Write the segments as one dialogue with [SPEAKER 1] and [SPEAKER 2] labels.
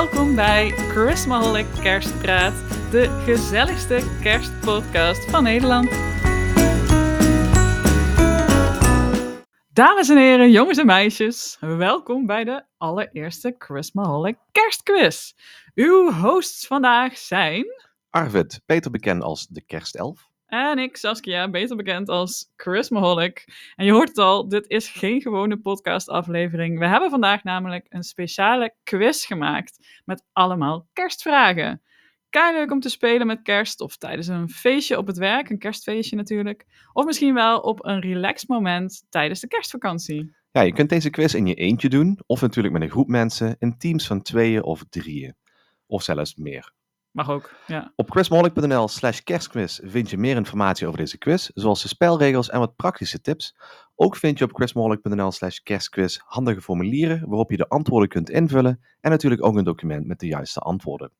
[SPEAKER 1] Welkom bij Christmaholic Kerstpraat, de gezelligste kerstpodcast van Nederland. Dames en heren, jongens en meisjes, welkom bij de allereerste Christmaholic Kerstquiz. Uw hosts vandaag zijn...
[SPEAKER 2] Arvid, beter bekend als de kerstelf.
[SPEAKER 1] En ik, Saskia, beter bekend als Christmaholic. En je hoort het al, dit is geen gewone podcastaflevering. We hebben vandaag namelijk een speciale quiz gemaakt met allemaal kerstvragen. Kei leuk om te spelen met kerst of tijdens een feestje op het werk, een kerstfeestje natuurlijk. Of misschien wel op een relaxed moment tijdens de kerstvakantie.
[SPEAKER 2] Ja, je kunt deze quiz in je eentje doen, of natuurlijk met een groep mensen, in teams van tweeën of drieën. Of zelfs meer.
[SPEAKER 1] Mag ook, ja.
[SPEAKER 2] Op chrismaholic.nl slash kerstquiz vind je meer informatie over deze quiz, zoals de spelregels en wat praktische tips. Ook vind je op chrismaholic.nl slash kerstquiz handige formulieren waarop je de antwoorden kunt invullen en natuurlijk ook een document met de juiste antwoorden.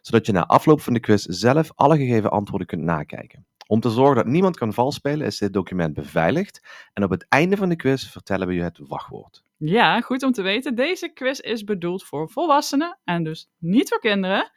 [SPEAKER 2] Zodat je na afloop van de quiz zelf alle gegeven antwoorden kunt nakijken. Om te zorgen dat niemand kan valspelen is dit document beveiligd en op het einde van de quiz vertellen we je het wachtwoord.
[SPEAKER 1] Ja, goed om te weten. Deze quiz is bedoeld voor volwassenen en dus niet voor kinderen.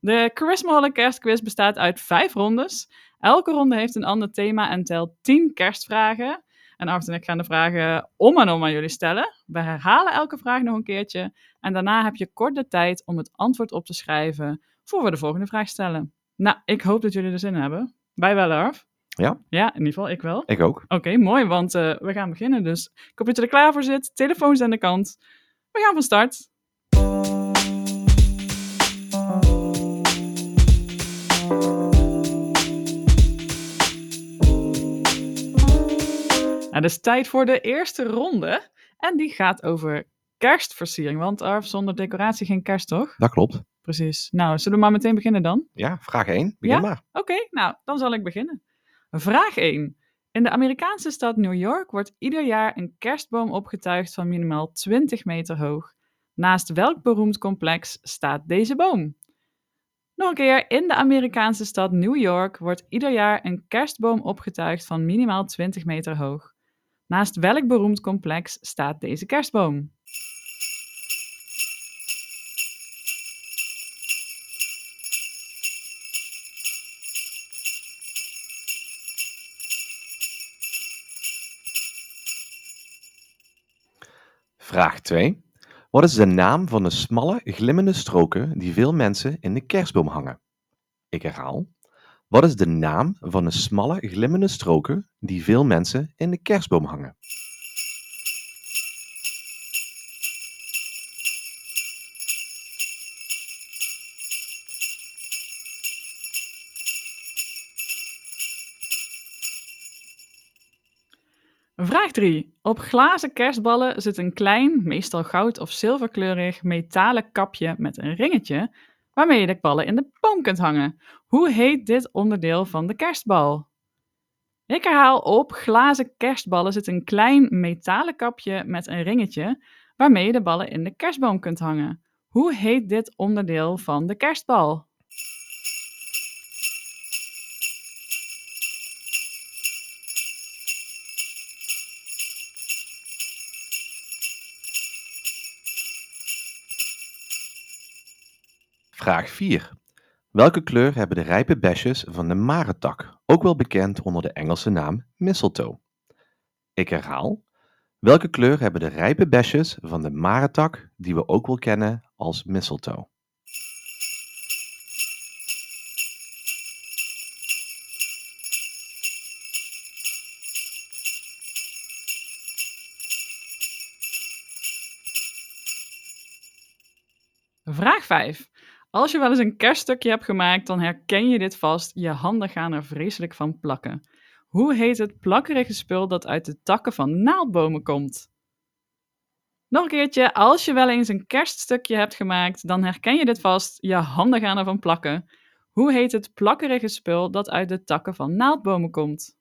[SPEAKER 1] De Christmaholic Kerstquiz bestaat uit vijf rondes. Elke ronde heeft een ander thema en telt tien kerstvragen. En Arvid en ik gaan de vragen om en om aan jullie stellen. We herhalen elke vraag nog een keertje. En daarna heb je kort de tijd om het antwoord op te schrijven voor we de volgende vraag stellen. Nou, ik hoop dat jullie er zin in hebben. Wij wel, Arv?
[SPEAKER 2] Ja?
[SPEAKER 1] Ja, in ieder geval, ik wel.
[SPEAKER 2] Ik ook.
[SPEAKER 1] Oké, mooi, want uh, we gaan beginnen. Dus je er klaar voor zit. Telefoons aan de kant. We gaan van start. Het is tijd voor de eerste ronde. En die gaat over kerstversiering. Want Arf, zonder decoratie geen kerst, toch?
[SPEAKER 2] Dat klopt.
[SPEAKER 1] Precies. Nou, zullen we maar meteen beginnen dan?
[SPEAKER 2] Ja, vraag 1. Begin
[SPEAKER 1] Ja?
[SPEAKER 2] maar.
[SPEAKER 1] Oké, nou, dan zal ik beginnen. Vraag 1. In de Amerikaanse stad New York wordt ieder jaar een kerstboom opgetuigd van minimaal 20 meter hoog. Naast welk beroemd complex staat deze boom? Nog een keer, in de Amerikaanse stad New York wordt ieder jaar een kerstboom opgetuigd van minimaal 20 meter hoog. Naast welk beroemd complex staat deze kerstboom?
[SPEAKER 2] Vraag 2. Wat is de naam van de smalle, glimmende stroken die veel mensen in de kerstboom hangen? Ik herhaal. Wat is de naam van de smalle, glimmende stroken die veel mensen in de kerstboom hangen?
[SPEAKER 1] Vraag 3. Op glazen kerstballen zit een klein, meestal goud of zilverkleurig metalen kapje met een ringetje, waarmee je de ballen in de boom kunt hangen. Hoe heet dit onderdeel van de kerstbal? Ik herhaal op glazen kerstballen zit een klein metalen kapje met een ringetje, waarmee je de ballen in de kerstboom kunt hangen. Hoe heet dit onderdeel van de kerstbal?
[SPEAKER 2] Vraag 4. Welke kleur hebben de rijpe besjes van de marentak, ook wel bekend onder de Engelse naam mistletoe? Ik herhaal. Welke kleur hebben de rijpe besjes van de marentak, die we ook wel kennen als mistletoe?
[SPEAKER 1] Vraag 5. Als je wel eens een kerststukje hebt gemaakt, dan herken je dit vast. Je handen gaan er vreselijk van plakken. Hoe heet het plakkerige spul dat uit de takken van naaldbomen komt? Nog een keertje, als je wel eens een kerststukje hebt gemaakt, dan herken je dit vast. Je handen gaan ervan plakken. Hoe heet het plakkerige spul dat uit de takken van naaldbomen komt?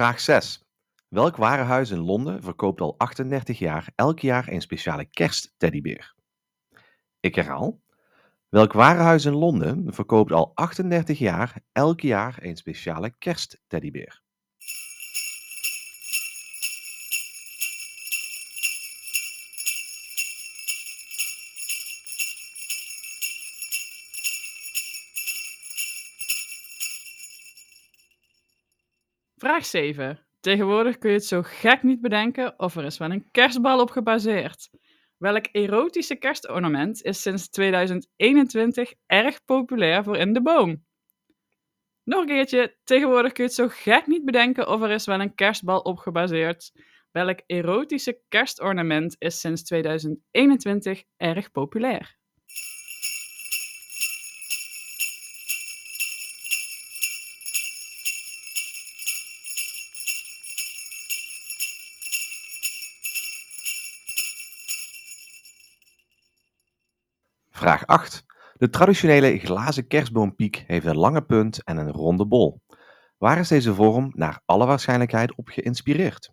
[SPEAKER 2] Vraag 6. Welk warenhuis in Londen verkoopt al 38 jaar elk jaar een speciale kerstteddybeer? Ik herhaal. Welk warenhuis in Londen verkoopt al 38 jaar elk jaar een speciale kerstteddybeer?
[SPEAKER 1] Vraag 7. Tegenwoordig kun je het zo gek niet bedenken of er is wel een kerstbal op gebaseerd. Welk erotische kerstornament is sinds 2021 erg populair voor in de boom? Nog een keertje, tegenwoordig kun je het zo gek niet bedenken of er is wel een kerstbal op gebaseerd. Welk erotische kerstornament is sinds 2021 erg populair?
[SPEAKER 2] Vraag 8. De traditionele glazen kerstboompiek heeft een lange punt en een ronde bol. Waar is deze vorm naar alle waarschijnlijkheid op geïnspireerd?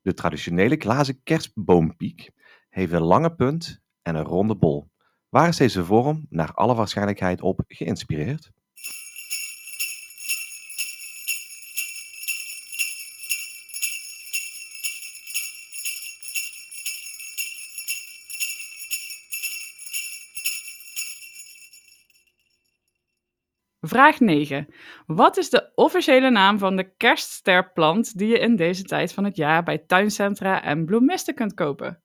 [SPEAKER 2] De traditionele glazen kerstboompiek heeft een lange punt en een ronde bol. Waar is deze vorm naar alle waarschijnlijkheid op geïnspireerd?
[SPEAKER 1] Vraag 9. Wat is de officiële naam van de kerststerplant die je in deze tijd van het jaar bij tuincentra en bloemisten kunt kopen?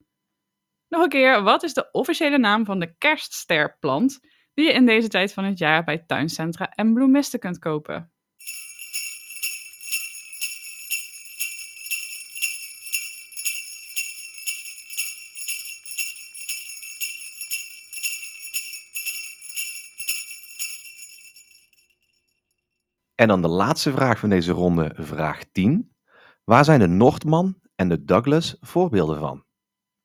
[SPEAKER 1] Nog een keer, wat is de officiële naam van de kerststerplant die je in deze tijd van het jaar bij tuincentra en bloemisten kunt kopen?
[SPEAKER 2] En dan de laatste vraag van deze ronde, vraag 10. Waar zijn de Noordman en de Douglas voorbeelden van?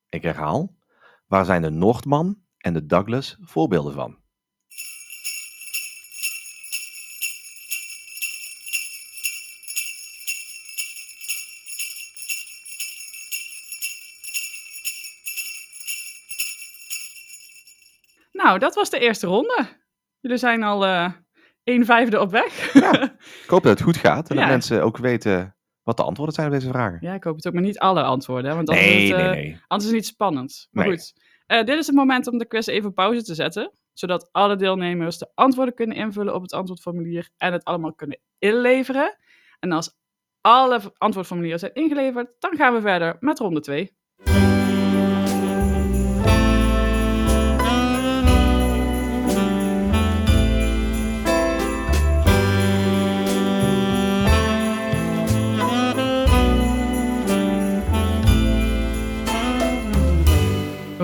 [SPEAKER 2] Ik herhaal. Waar zijn de Noordman en de Douglas voorbeelden van?
[SPEAKER 1] Nou, dat was de eerste ronde. Jullie zijn al eh een vijfde op weg.
[SPEAKER 2] Ja. Ik hoop dat het goed gaat en dat
[SPEAKER 1] Ja.
[SPEAKER 2] mensen ook weten wat de antwoorden zijn op deze vragen.
[SPEAKER 1] Ja, ik hoop het ook, maar niet alle antwoorden. Want anders, is
[SPEAKER 2] nee,
[SPEAKER 1] het,
[SPEAKER 2] nee,
[SPEAKER 1] eh,
[SPEAKER 2] nee.
[SPEAKER 1] anders is het niet spannend. Maar
[SPEAKER 2] Nee.
[SPEAKER 1] goed, Eh, dit is het moment om de quiz even op pauze te zetten. Zodat alle deelnemers de antwoorden kunnen invullen op het antwoordformulier en het allemaal kunnen inleveren. En als alle antwoordformulieren zijn ingeleverd, dan gaan we verder met ronde 2.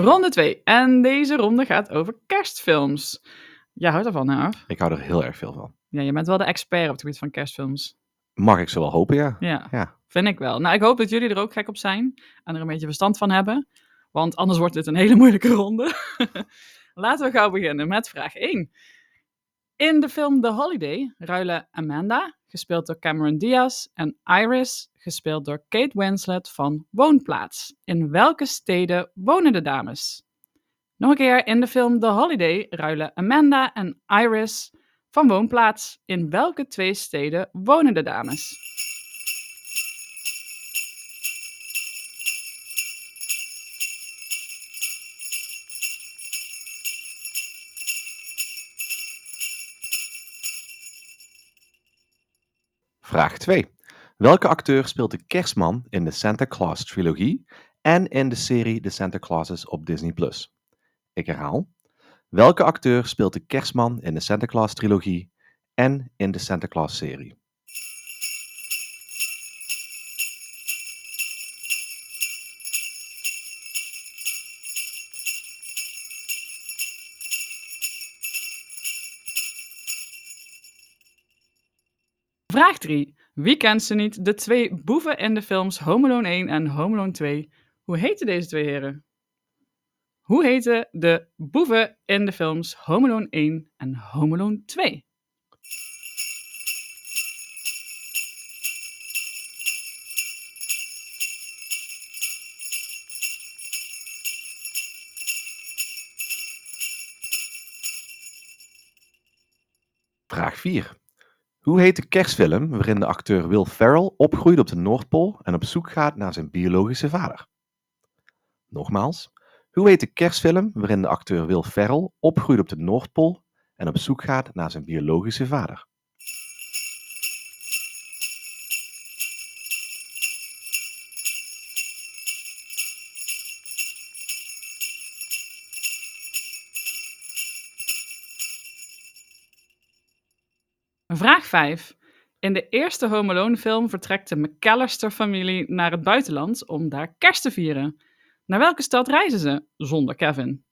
[SPEAKER 1] Ronde 2. En deze ronde gaat over kerstfilms. Jij houdt ervan, hè? Arf?
[SPEAKER 2] Ik hou er heel erg veel van.
[SPEAKER 1] Ja, je bent wel de expert op het gebied van kerstfilms.
[SPEAKER 2] Mag ik zo wel hopen, ja.
[SPEAKER 1] Ja,
[SPEAKER 2] Ja.
[SPEAKER 1] vind ik wel. Nou, ik hoop dat jullie er ook gek op zijn en er een beetje verstand van hebben. Want anders wordt dit een hele moeilijke ronde. Laten we gauw beginnen met vraag 1. In de film The Holiday ruilen Amanda, gespeeld door Cameron Diaz, en Iris, gespeeld door Kate Winslet, van woonplaats. In welke steden wonen de dames? Nog een keer, in de film The Holiday ruilen Amanda en Iris van woonplaats. In welke twee steden wonen de dames?
[SPEAKER 2] Vraag 2. Welke acteur speelt de kerstman in de Santa Claus trilogie en in de serie The Santa Clauses op Disney+. Ik herhaal. Welke acteur speelt de kerstman in de Santa Claus trilogie en in de Santa Claus serie?
[SPEAKER 1] Vraag 3. Wie kent ze niet? De twee boeven in de films Home Alone 1 en Home Alone 2. Hoe heten deze twee heren? Hoe heten de boeven in de films Home Alone 1 en Home Alone 2?
[SPEAKER 2] Vraag 4. Hoe heet de kerstfilm waarin de acteur Will Ferrell opgroeit op de Noordpool en op zoek gaat naar zijn biologische vader? Nogmaals, hoe heet de kerstfilm waarin de acteur Will Ferrell opgroeit op de Noordpool en op zoek gaat naar zijn biologische vader?
[SPEAKER 1] Vraag 5. In de eerste Home Alone film vertrekt de McAllister-familie naar het buitenland om daar kerst te vieren. Naar welke stad reizen ze zonder Kevin?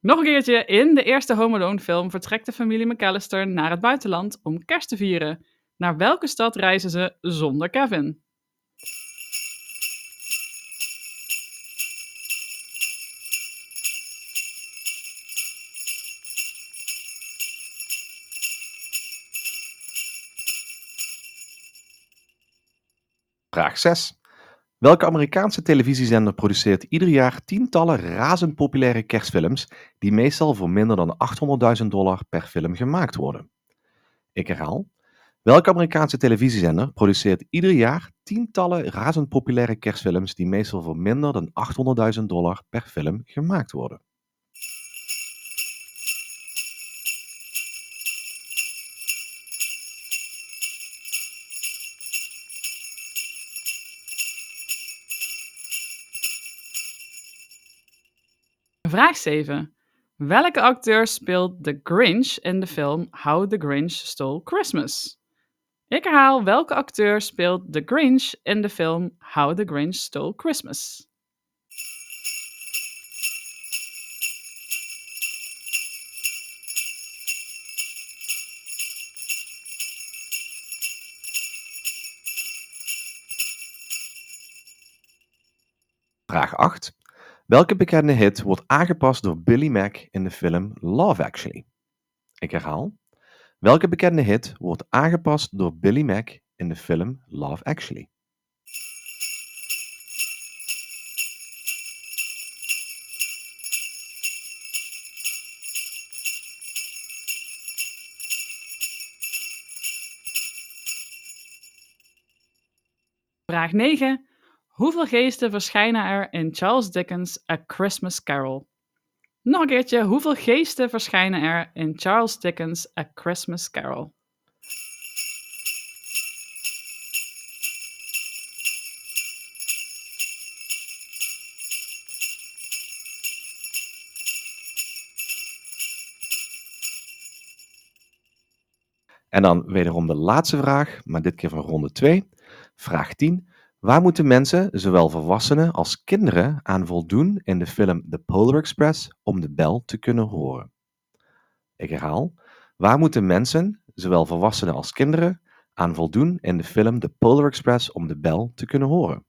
[SPEAKER 1] Nog een keertje. In de eerste Home Alone film vertrekt de familie McAllister naar het buitenland om kerst te vieren. Naar welke stad reizen ze zonder Kevin?
[SPEAKER 2] Vraag 6. Welke Amerikaanse televisiezender produceert ieder jaar tientallen razend populaire kerstfilms die meestal voor minder dan 800.000 dollar per film gemaakt worden? Ik herhaal. Welke Amerikaanse televisiezender produceert ieder jaar tientallen razend populaire kerstfilms die meestal voor minder dan 800.000 dollar per film gemaakt worden?
[SPEAKER 1] Vraag 7. Welke acteur speelt The Grinch in de film How the Grinch Stole Christmas? Ik herhaal, welke acteur speelt The Grinch in de film How the Grinch Stole Christmas?
[SPEAKER 2] Vraag 8. Welke bekende hit wordt aangepast door Billy Mack in de film Love Actually? Ik herhaal. Welke bekende hit wordt aangepast door Billy Mack in de film Love Actually?
[SPEAKER 1] Vraag 9. Hoeveel geesten verschijnen er in Charles Dickens' A Christmas Carol? Nog een keertje, hoeveel geesten verschijnen er in Charles Dickens' A Christmas Carol?
[SPEAKER 2] En dan wederom de laatste vraag, maar dit keer van ronde 2. Vraag 10. Waar moeten mensen, zowel volwassenen als kinderen, aan voldoen in de film The Polar Express om de bel te kunnen horen? Ik herhaal. Waar moeten mensen, zowel volwassenen als kinderen, aan voldoen in de film The Polar Express om de bel te kunnen horen?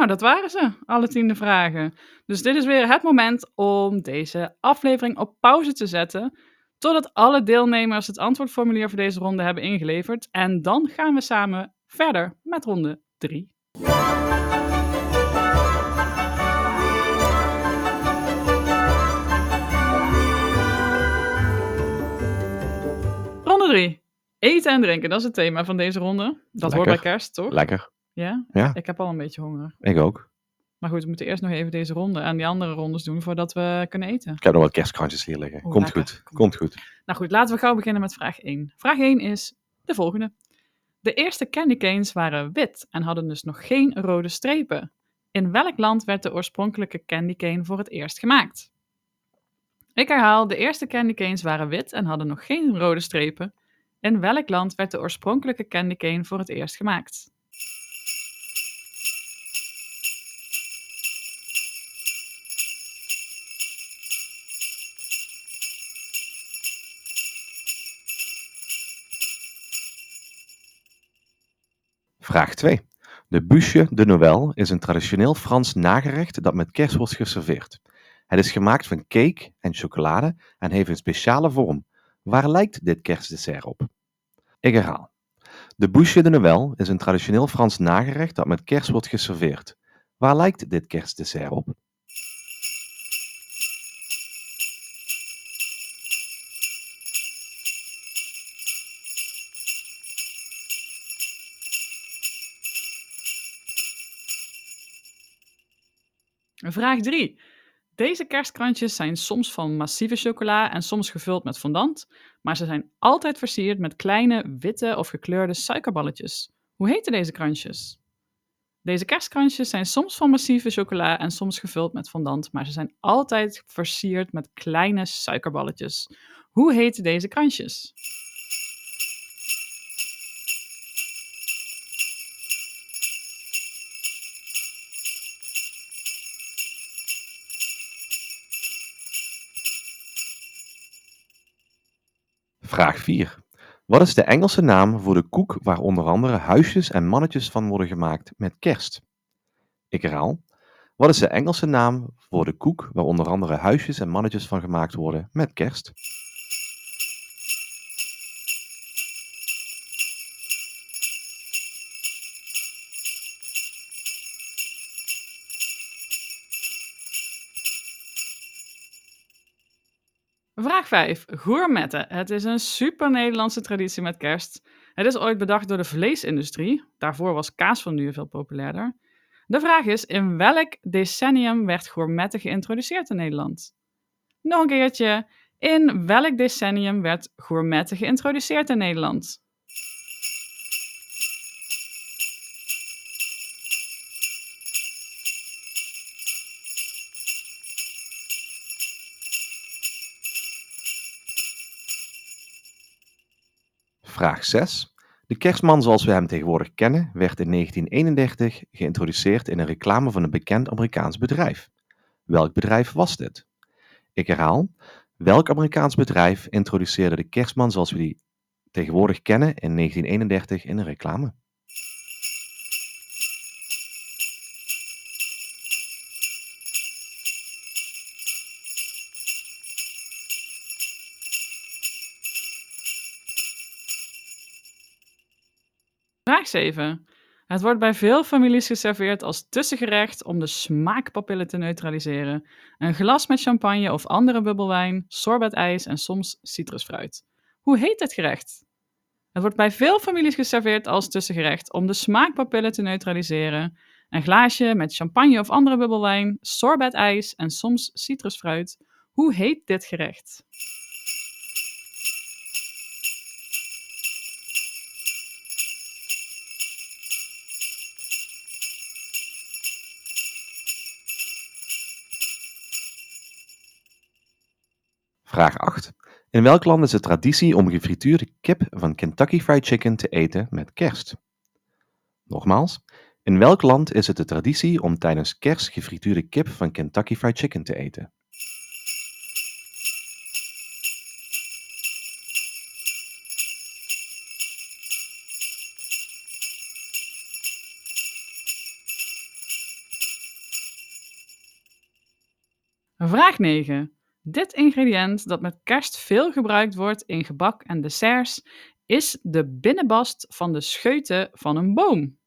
[SPEAKER 1] Nou, dat waren ze, alle tiende vragen. Dus dit is weer het moment om deze aflevering op pauze te zetten. Totdat alle deelnemers het antwoordformulier voor deze ronde hebben ingeleverd. En dan gaan we samen verder met ronde 3. Ronde 3. Eten en drinken, dat is het thema van deze ronde. Dat hoort bij
[SPEAKER 2] Lekker.
[SPEAKER 1] kerst, toch?
[SPEAKER 2] Lekker.
[SPEAKER 1] Ja?
[SPEAKER 2] Ja.
[SPEAKER 1] Ik heb al een beetje honger.
[SPEAKER 2] Ik ook.
[SPEAKER 1] Maar goed, we moeten eerst nog even deze ronde en die andere rondes doen voordat we kunnen eten.
[SPEAKER 2] Ik heb nog wat kerstkrantjes hier liggen. Komt
[SPEAKER 1] lekker.
[SPEAKER 2] goed.
[SPEAKER 1] Komt
[SPEAKER 2] Komt goed.
[SPEAKER 1] Nou goed, laten we gauw beginnen met vraag 1. Vraag 1 is de volgende. De eerste candy canes waren wit en hadden dus nog geen rode strepen. In welk land werd de oorspronkelijke candy cane voor het eerst gemaakt? Ik herhaal, de eerste candy canes waren wit en hadden nog geen rode strepen. In welk land werd de oorspronkelijke candy cane voor het eerst gemaakt?
[SPEAKER 2] Vraag 2. De bûche de Noël is een traditioneel Frans nagerecht dat met kerst wordt geserveerd. Het is gemaakt van cake en chocolade en heeft een speciale vorm. Waar lijkt dit kerstdessert op? Ik herhaal. De bouche de Noël is een traditioneel Frans nagerecht dat met kerst wordt geserveerd. Waar lijkt dit kerstdessert op?
[SPEAKER 1] Vraag 3. Deze kerstkrantjes zijn soms van massieve chocola en soms gevuld met fondant, maar ze zijn altijd versierd met kleine witte of gekleurde suikerballetjes. Hoe heten deze krantjes? Deze kerstkrantjes zijn soms van massieve chocola en soms gevuld met fondant, maar ze zijn altijd versierd met kleine suikerballetjes. Hoe heten deze krantjes?
[SPEAKER 2] Vraag 4. Wat is de Engelse naam voor de koek waar onder andere huisjes en mannetjes van worden gemaakt met kerst? Ik herhaal. Wat is de Engelse naam voor de koek waar onder andere huisjes en mannetjes van gemaakt worden met kerst?
[SPEAKER 1] Vraag 5. Gourmetten. Het is een super Nederlandse traditie met kerst. Het is ooit bedacht door de vleesindustrie. Daarvoor was kaas van nu veel populairder. De vraag is, in welk decennium werd gourmetten geïntroduceerd in Nederland? Nog een keertje. In welk decennium werd gourmetten geïntroduceerd in Nederland?
[SPEAKER 2] Vraag 6. De kerstman zoals we hem tegenwoordig kennen werd in 1931 geïntroduceerd in een reclame van een bekend Amerikaans bedrijf. Welk bedrijf was dit? Ik herhaal. Welk Amerikaans bedrijf introduceerde de kerstman zoals we die tegenwoordig kennen in 1931 in een reclame?
[SPEAKER 1] Vraag 7. Het wordt bij veel families geserveerd als tussengerecht om de smaakpapillen te neutraliseren. Een glas met champagne of andere bubbelwijn, sorbetijs en soms citrusfruit. Hoe heet dit gerecht? Het wordt bij veel families geserveerd als tussengerecht om de smaakpapillen te neutraliseren. Een glaasje met champagne of andere bubbelwijn, sorbetijs en soms citrusfruit. Hoe heet dit gerecht?
[SPEAKER 2] Vraag 8. In welk land is het traditie om gefrituurde kip van Kentucky Fried Chicken te eten met kerst? Nogmaals, in welk land is het de traditie om tijdens kerst gefrituurde kip van Kentucky Fried Chicken te eten?
[SPEAKER 1] Vraag 9. Dit ingrediënt dat met kerst veel gebruikt wordt in gebak en desserts is de binnenbast van de scheuten van een boom.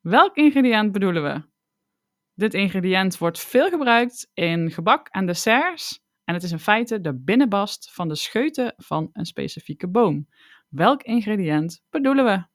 [SPEAKER 1] Welk ingrediënt bedoelen we? Dit ingrediënt wordt veel gebruikt in gebak en desserts en het is in feite de binnenbast van de scheuten van een specifieke boom. Welk ingrediënt bedoelen we?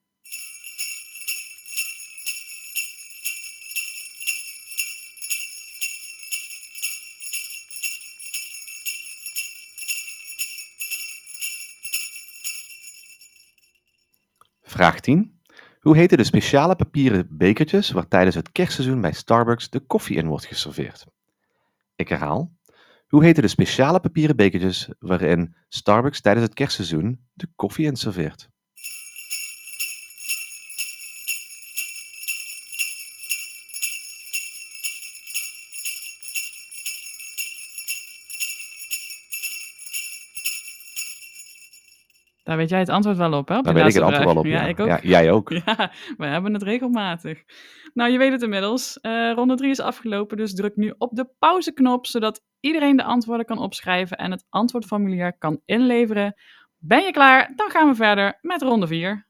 [SPEAKER 2] Vraag 10. Hoe heten de speciale papieren bekertjes waar tijdens het kerstseizoen bij Starbucks de koffie in wordt geserveerd? Ik herhaal. Hoe heten de speciale papieren bekertjes waarin Starbucks tijdens het kerstseizoen de koffie in serveert?
[SPEAKER 1] Daar weet jij het antwoord wel op, hè? op
[SPEAKER 2] Daar weet ik het antwoord wel op.
[SPEAKER 1] Ja, ik ook.
[SPEAKER 2] jij ook.
[SPEAKER 1] Ja, we hebben het regelmatig. Nou, je weet het inmiddels. Eh, ronde 3 is afgelopen, dus druk nu op de pauzeknop, zodat iedereen de antwoorden kan opschrijven en het antwoordformulier kan inleveren. Ben je klaar? Dan gaan we verder met ronde 4.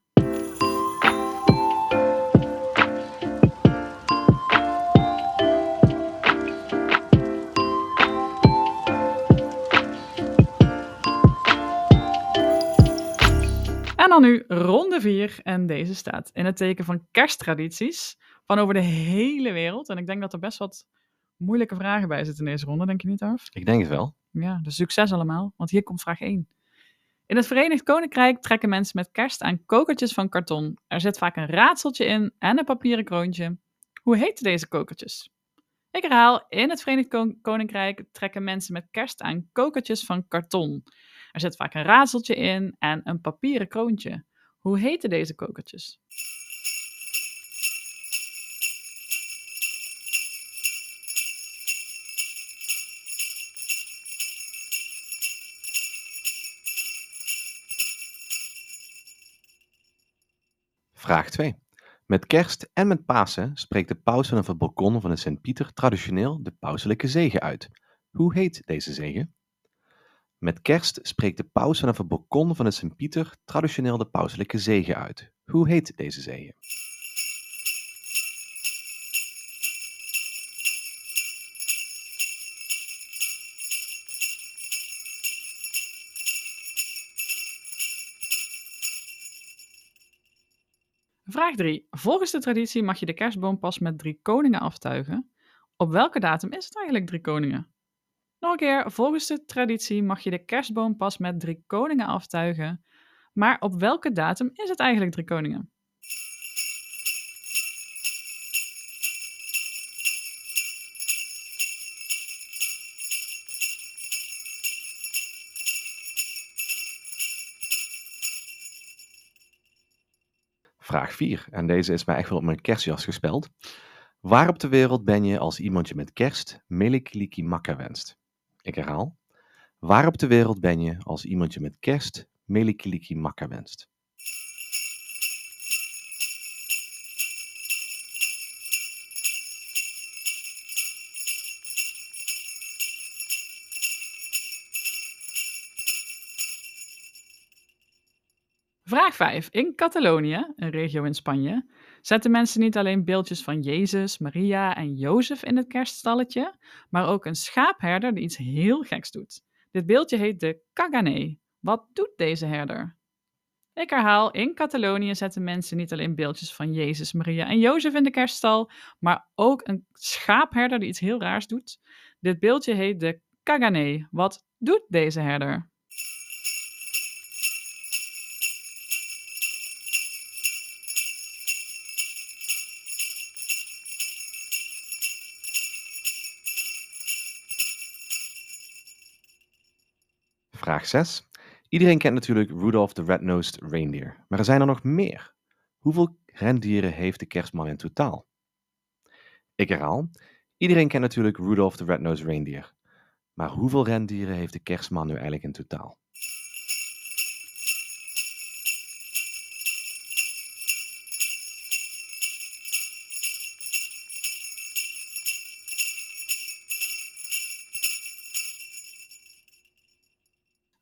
[SPEAKER 1] Dan nu ronde 4. En deze staat in het teken van kersttradities van over de hele wereld. En ik denk dat er best wat moeilijke vragen bij zitten in deze ronde, denk je niet, Arf?
[SPEAKER 2] Ik denk het wel.
[SPEAKER 1] Ja, dus succes allemaal, want hier komt vraag 1. In het Verenigd Koninkrijk trekken mensen met kerst aan kokertjes van karton. Er zit vaak een raadseltje in en een papieren kroontje. Hoe heten deze kokertjes? Ik herhaal, in het Verenigd Ko- Koninkrijk trekken mensen met kerst aan kokertjes van karton. Er zit vaak een raadseltje in en een papieren kroontje. Hoe heten deze kokertjes?
[SPEAKER 2] Vraag 2. Met kerst en met Pasen spreekt de paus vanaf het balkon van de Sint-Pieter traditioneel de pauselijke zegen uit. Hoe heet deze zegen? Met kerst spreekt de paus vanaf het balkon van de Sint-Pieter traditioneel de pauselijke zegen uit. Hoe heet deze zegen?
[SPEAKER 1] Vraag 3. Volgens de traditie mag je de kerstboom pas met drie koningen aftuigen. Op welke datum is het eigenlijk drie koningen? Nog een keer, volgens de traditie mag je de kerstboom pas met drie koningen aftuigen. Maar op welke datum is het eigenlijk drie koningen?
[SPEAKER 2] Vraag 4. En deze is mij echt wel op mijn kerstjas gespeld. Waar op de wereld ben je als iemand je met kerst Melikiliki Makka wenst? Ik herhaal. Waar op de wereld ben je als iemand je met kerst Melikiliki Makka wenst?
[SPEAKER 1] Vraag 5. In Catalonië, een regio in Spanje, zetten mensen niet alleen beeldjes van Jezus, Maria en Jozef in het kerststalletje, maar ook een schaapherder die iets heel geks doet. Dit beeldje heet de Cagané. Wat doet deze herder? Ik herhaal, in Catalonië zetten mensen niet alleen beeldjes van Jezus, Maria en Jozef in de kerststal, maar ook een schaapherder die iets heel raars doet. Dit beeldje heet de Cagané. Wat doet deze herder?
[SPEAKER 2] Vraag 6. Iedereen kent natuurlijk Rudolph the Red-Nosed Reindeer, maar er zijn er nog meer. Hoeveel rendieren heeft de kerstman in totaal? Ik herhaal. Iedereen kent natuurlijk Rudolph the Red-Nosed Reindeer, maar hoeveel rendieren heeft de kerstman nu eigenlijk in totaal?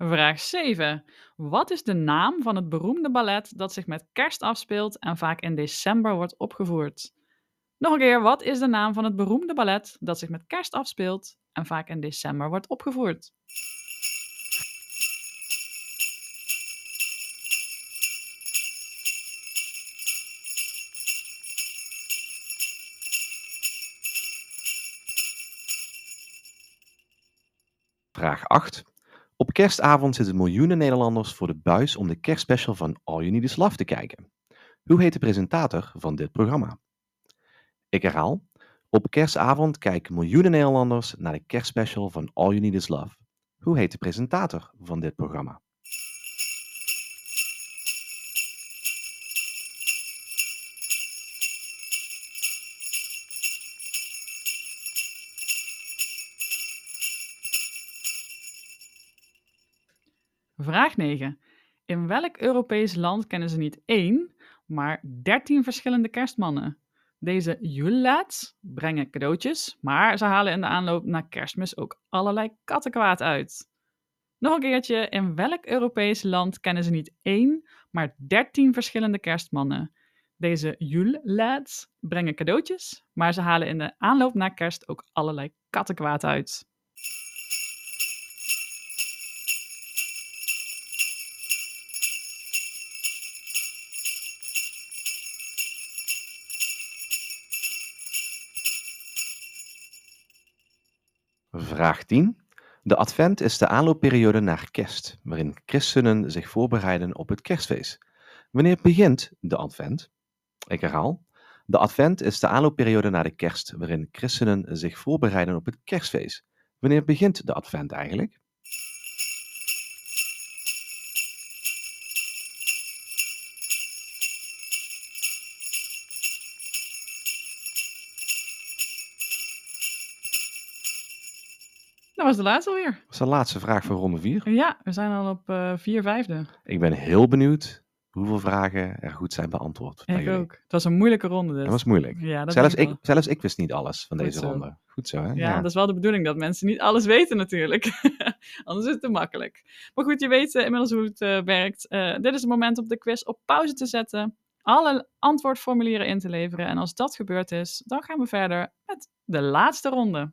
[SPEAKER 1] Vraag 7. Wat is de naam van het beroemde ballet dat zich met kerst afspeelt en vaak in december wordt opgevoerd? Nog een keer, wat is de naam van het beroemde ballet dat zich met kerst afspeelt en vaak in december wordt opgevoerd?
[SPEAKER 2] Vraag 8. Op kerstavond zitten miljoenen Nederlanders voor de buis om de kerstspecial van All You Need Is Love te kijken. Hoe heet de presentator van dit programma? Ik herhaal. Op kerstavond kijken miljoenen Nederlanders naar de kerstspecial van All You Need Is Love. Hoe heet de presentator van dit programma?
[SPEAKER 1] Vraag 9. In welk Europees land kennen ze niet één, maar 13 verschillende kerstmannen? Deze julelaats brengen cadeautjes, maar ze halen in de aanloop naar kerstmis ook allerlei kattenkwaad uit. Nog een keertje, in welk Europees land kennen ze niet één, maar dertien verschillende kerstmannen? Deze Yule-lads brengen cadeautjes, maar ze halen in de aanloop naar kerst ook allerlei kattenkwaad uit.
[SPEAKER 2] Vraag 10. De advent is de aanloopperiode naar kerst, waarin christenen zich voorbereiden op het kerstfeest. Wanneer begint de advent? Ik herhaal. De advent is de aanloopperiode naar de kerst, waarin christenen zich voorbereiden op het kerstfeest. Wanneer begint de advent eigenlijk?
[SPEAKER 1] Was de laatste alweer.
[SPEAKER 2] Dat is de laatste vraag voor ronde 4.
[SPEAKER 1] Ja, we zijn al op eh vier vijfde.
[SPEAKER 2] Ik ben heel benieuwd hoeveel vragen er goed zijn beantwoord.
[SPEAKER 1] Ik
[SPEAKER 2] jullie.
[SPEAKER 1] ook. Het was een moeilijke ronde dus.
[SPEAKER 2] Dat was moeilijk.
[SPEAKER 1] Ja, dat
[SPEAKER 2] Zelfs ik, zelfs ik wist niet alles van
[SPEAKER 1] Goed
[SPEAKER 2] deze
[SPEAKER 1] zo.
[SPEAKER 2] ronde. Goed zo, hè?
[SPEAKER 1] Ja, dat is wel de bedoeling dat mensen niet alles weten natuurlijk. Anders is het te makkelijk. Maar goed, je weet eh, inmiddels hoe het eh, werkt. Dit is het moment om de quiz op pauze te zetten. Alle antwoordformulieren in te leveren. En als dat gebeurd is, dan gaan we verder met de laatste ronde.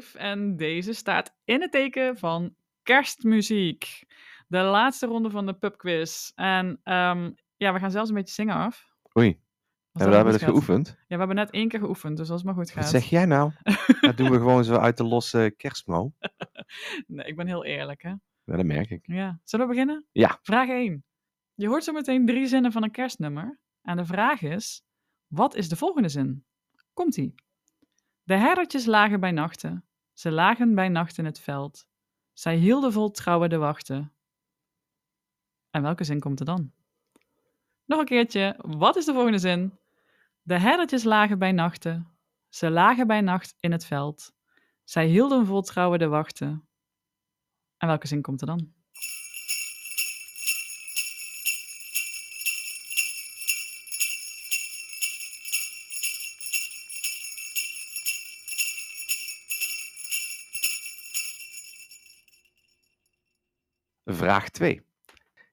[SPEAKER 1] 5 en deze staat in het teken van kerstmuziek. De laatste ronde van de pubquiz. En ehm, ja, we gaan zelfs een beetje zingen af.
[SPEAKER 2] Oei, hebben we hebben het geoefend?
[SPEAKER 1] Ja, we hebben net één keer geoefend, dus als het maar goed gaat.
[SPEAKER 2] Wat zeg jij nou? Dat doen we gewoon zo uit de losse kerstmo.
[SPEAKER 1] Nee, ik ben heel eerlijk, hè.
[SPEAKER 2] Ja, dat merk ik.
[SPEAKER 1] Ja. Zullen we beginnen?
[SPEAKER 2] Ja.
[SPEAKER 1] Vraag 1. Je hoort zo meteen drie zinnen van een kerstnummer. En de vraag is, wat is de volgende zin? Komt-ie. De herdertjes lagen bij nachten. Ze lagen bij nacht in het veld. Zij hielden vol trouwen de wachten. En welke zin komt er dan? Nog een keertje. Wat is de volgende zin? De herdertjes lagen bij nachten. Ze lagen bij nacht in het veld. Zij hielden vol trouwen de wachten. En welke zin komt er dan?
[SPEAKER 2] Vraag 2.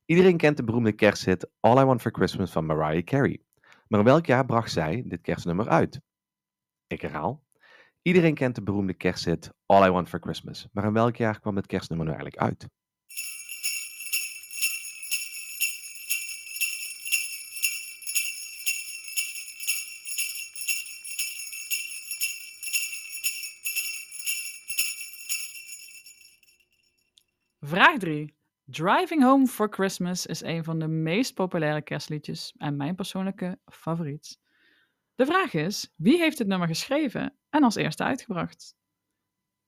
[SPEAKER 2] Iedereen kent de beroemde kersthit All I Want for Christmas van Mariah Carey. Maar welk jaar bracht zij dit kerstnummer uit? Ik herhaal. Iedereen kent de beroemde kersthit All I Want for Christmas. Maar in welk jaar kwam dit kerstnummer nu eigenlijk uit?
[SPEAKER 1] Vraag 3. Driving Home for Christmas is een van de meest populaire kerstliedjes en mijn persoonlijke favoriet. De vraag is, wie heeft dit nummer geschreven en als eerste uitgebracht?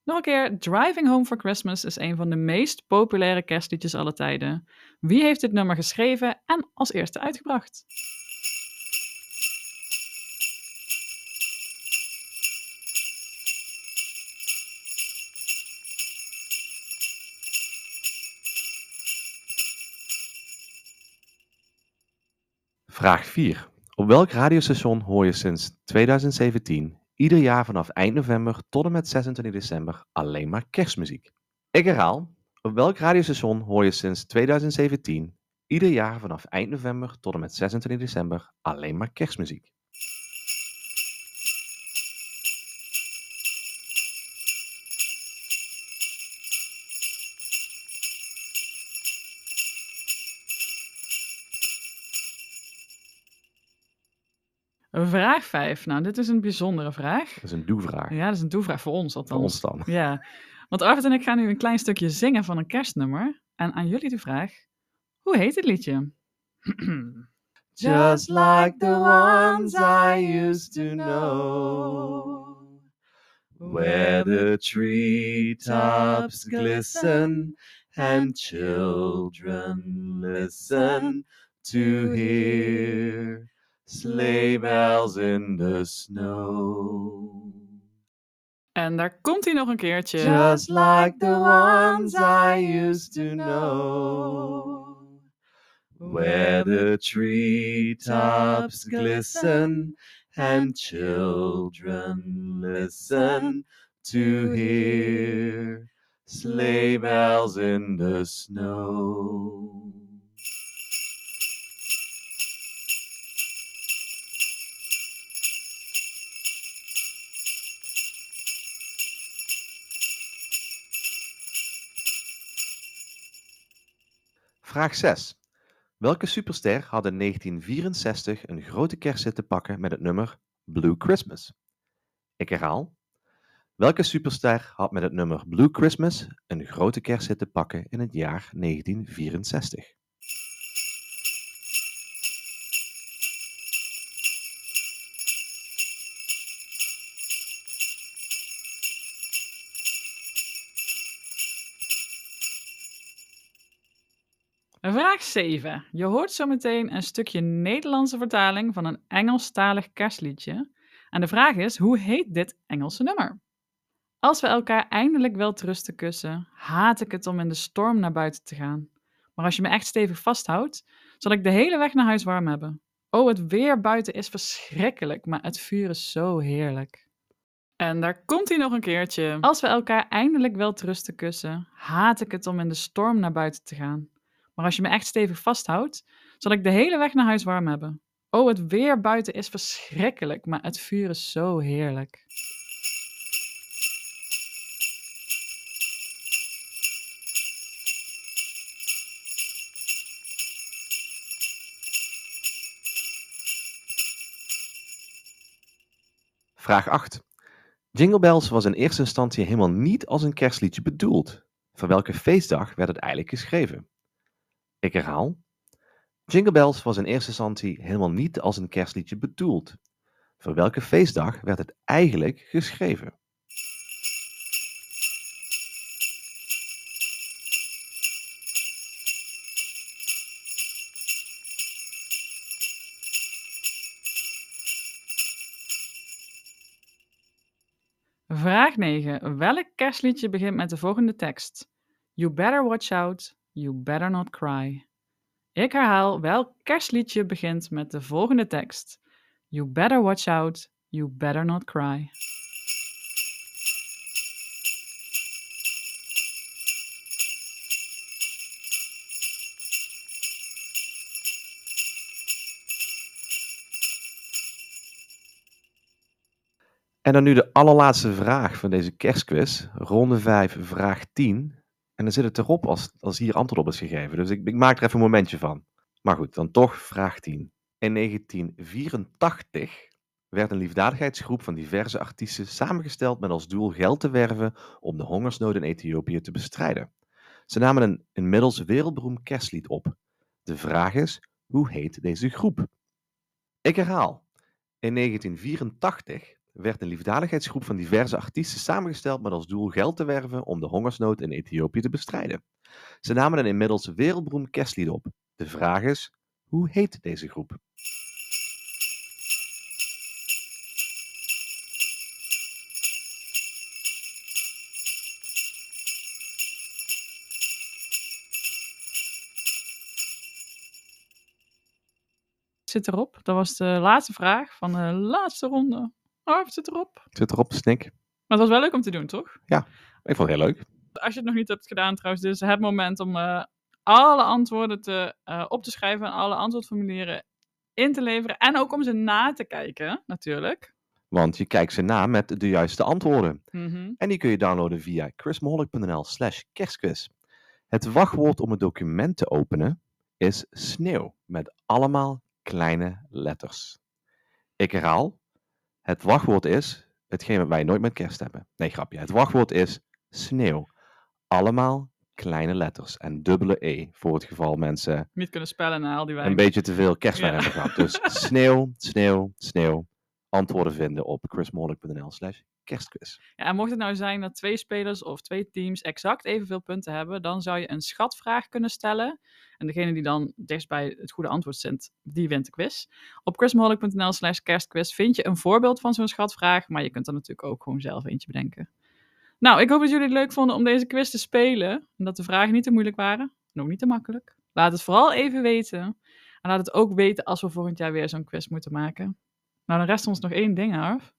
[SPEAKER 1] Nog een keer, Driving Home for Christmas is een van de meest populaire kerstliedjes aller tijden. Wie heeft dit nummer geschreven en als eerste uitgebracht?
[SPEAKER 2] Vraag 4. Op welk radiostation hoor je sinds 2017 ieder jaar vanaf eind november tot en met 26 december alleen maar kerstmuziek? Ik herhaal. Op welk radiostation hoor je sinds 2017 ieder jaar vanaf eind november tot en met 26 december alleen maar kerstmuziek?
[SPEAKER 1] Vraag 5. Nou, dit is een bijzondere vraag.
[SPEAKER 2] Dat is een doevraag.
[SPEAKER 1] Ja, dat is een doelvraag voor ons
[SPEAKER 2] Voor
[SPEAKER 1] althans.
[SPEAKER 2] ons dan.
[SPEAKER 1] Ja, want Arvid en ik gaan nu een klein stukje zingen van een kerstnummer. En aan jullie de vraag, hoe heet het liedje?
[SPEAKER 2] Just like the ones I used to know, where the treetops glisten and children listen to hear sleigh bells in the snow.
[SPEAKER 1] En daar komt hij nog een keertje.
[SPEAKER 2] Just like the ones I used to know. where the treetops glisten and children listen to hear sleigh bells in the snow. Vraag 6. Welke superster had in 1964 een grote kersthit te pakken met het nummer Blue Christmas? Ik herhaal. Welke superster had met het nummer Blue Christmas een grote kersthit te pakken in het jaar 1964?
[SPEAKER 1] Vraag 7. Je hoort zometeen een stukje Nederlandse vertaling van een Engelstalig kerstliedje. En de vraag is, hoe heet dit Engelse nummer? Als we elkaar eindelijk wel trusten kussen, haat ik het om in de storm naar buiten te gaan. Maar als je me echt stevig vasthoudt, zal ik de hele weg naar huis warm hebben. Oh, het weer buiten is verschrikkelijk, maar het vuur is zo heerlijk. En daar komt hij nog een keertje. Als we elkaar eindelijk wel trusten kussen, haat ik het om in de storm naar buiten te gaan. Maar als je me echt stevig vasthoudt, zal ik de hele weg naar huis warm hebben. Oh, het weer buiten is verschrikkelijk, maar het vuur is zo heerlijk.
[SPEAKER 2] Vraag 8. Jingle Bells was in eerste instantie helemaal niet als een kerstliedje bedoeld. Voor welke feestdag werd het eigenlijk geschreven? Ik herhaal. Jingle Bells was in eerste instantie helemaal niet als een kerstliedje bedoeld. Voor welke feestdag werd het eigenlijk geschreven?
[SPEAKER 1] Vraag 9. Welk kerstliedje begint met de volgende tekst? You better watch out, you better not cry. Ik herhaal, welk kerstliedje begint met de volgende tekst? You better watch out, you better not cry.
[SPEAKER 2] En dan nu de allerlaatste vraag van deze kerstquiz, ronde 5, vraag 10. En dan zit het erop als, als hier antwoord op is gegeven. Dus ik, ik maak er even een momentje van. Maar goed, dan toch vraag 10. In 1984 werd een liefdadigheidsgroep van diverse artiesten samengesteld met als doel geld te werven om de hongersnood in Ethiopië te bestrijden. Ze namen een inmiddels wereldberoemd kerstlied op. De vraag is, hoe heet deze groep? Ik herhaal. In 1984 werd een liefdadigheidsgroep van diverse artiesten samengesteld met als doel geld te werven om de hongersnood in Ethiopië te bestrijden. Ze namen een inmiddels wereldberoemd kerstlied op. De vraag is, hoe heet deze groep?
[SPEAKER 1] Zit erop. Dat was de laatste vraag van de laatste ronde. Oh, het zit erop.
[SPEAKER 2] Zit erop, snik.
[SPEAKER 1] Maar het was wel leuk om te doen, toch?
[SPEAKER 2] Ik vond het heel leuk.
[SPEAKER 1] Als je het nog niet hebt gedaan trouwens, dus het moment om eh, alle antwoorden te, eh, op te schrijven en alle antwoordformulieren in te leveren. En ook om ze na te kijken, natuurlijk.
[SPEAKER 2] Want je kijkt ze na met de juiste antwoorden.
[SPEAKER 1] Mhm.
[SPEAKER 2] En die kun je downloaden via chrismaholic.nl slash kerstquiz. Het wachtwoord om het document te openen is sneeuw, met allemaal kleine letters. Ik herhaal, het wachtwoord is hetgeen wat wij nooit met kerst hebben. Nee, grapje. Het wachtwoord is sneeuw. Allemaal kleine letters en dubbele E, voor het geval mensen
[SPEAKER 1] Niet kunnen spellen na al die wijn.
[SPEAKER 2] een beetje te veel kerstwijn
[SPEAKER 1] Ja.
[SPEAKER 2] hebben gehad. Dus sneeuw, sneeuw, sneeuw. Antwoorden vinden op chrismaholic.nl slash
[SPEAKER 1] Ja, en mocht het nou zijn dat twee spelers of twee teams exact evenveel punten hebben, dan zou je een schatvraag kunnen stellen. En degene die dan dichtst bij het goede antwoord zit, die wint de quiz. Op chrismaholic.nl slash kerstquiz vind je een voorbeeld van zo'n schatvraag, maar je kunt er natuurlijk ook gewoon zelf eentje bedenken. Nou, ik hoop dat jullie het leuk vonden om deze quiz te spelen. En dat de vragen niet te moeilijk waren en ook niet te makkelijk. Laat het vooral even weten. En laat het ook weten als we volgend jaar weer zo'n quiz moeten maken. Nou, dan rest ons nog één ding, Arf.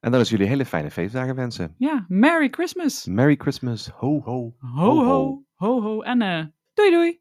[SPEAKER 2] En dan is jullie hele fijne feestdagen wensen.
[SPEAKER 1] Ja, Merry Christmas.
[SPEAKER 2] Merry Christmas. Ho ho.
[SPEAKER 1] Ho, ho, ho, ho. En eh, doei doei.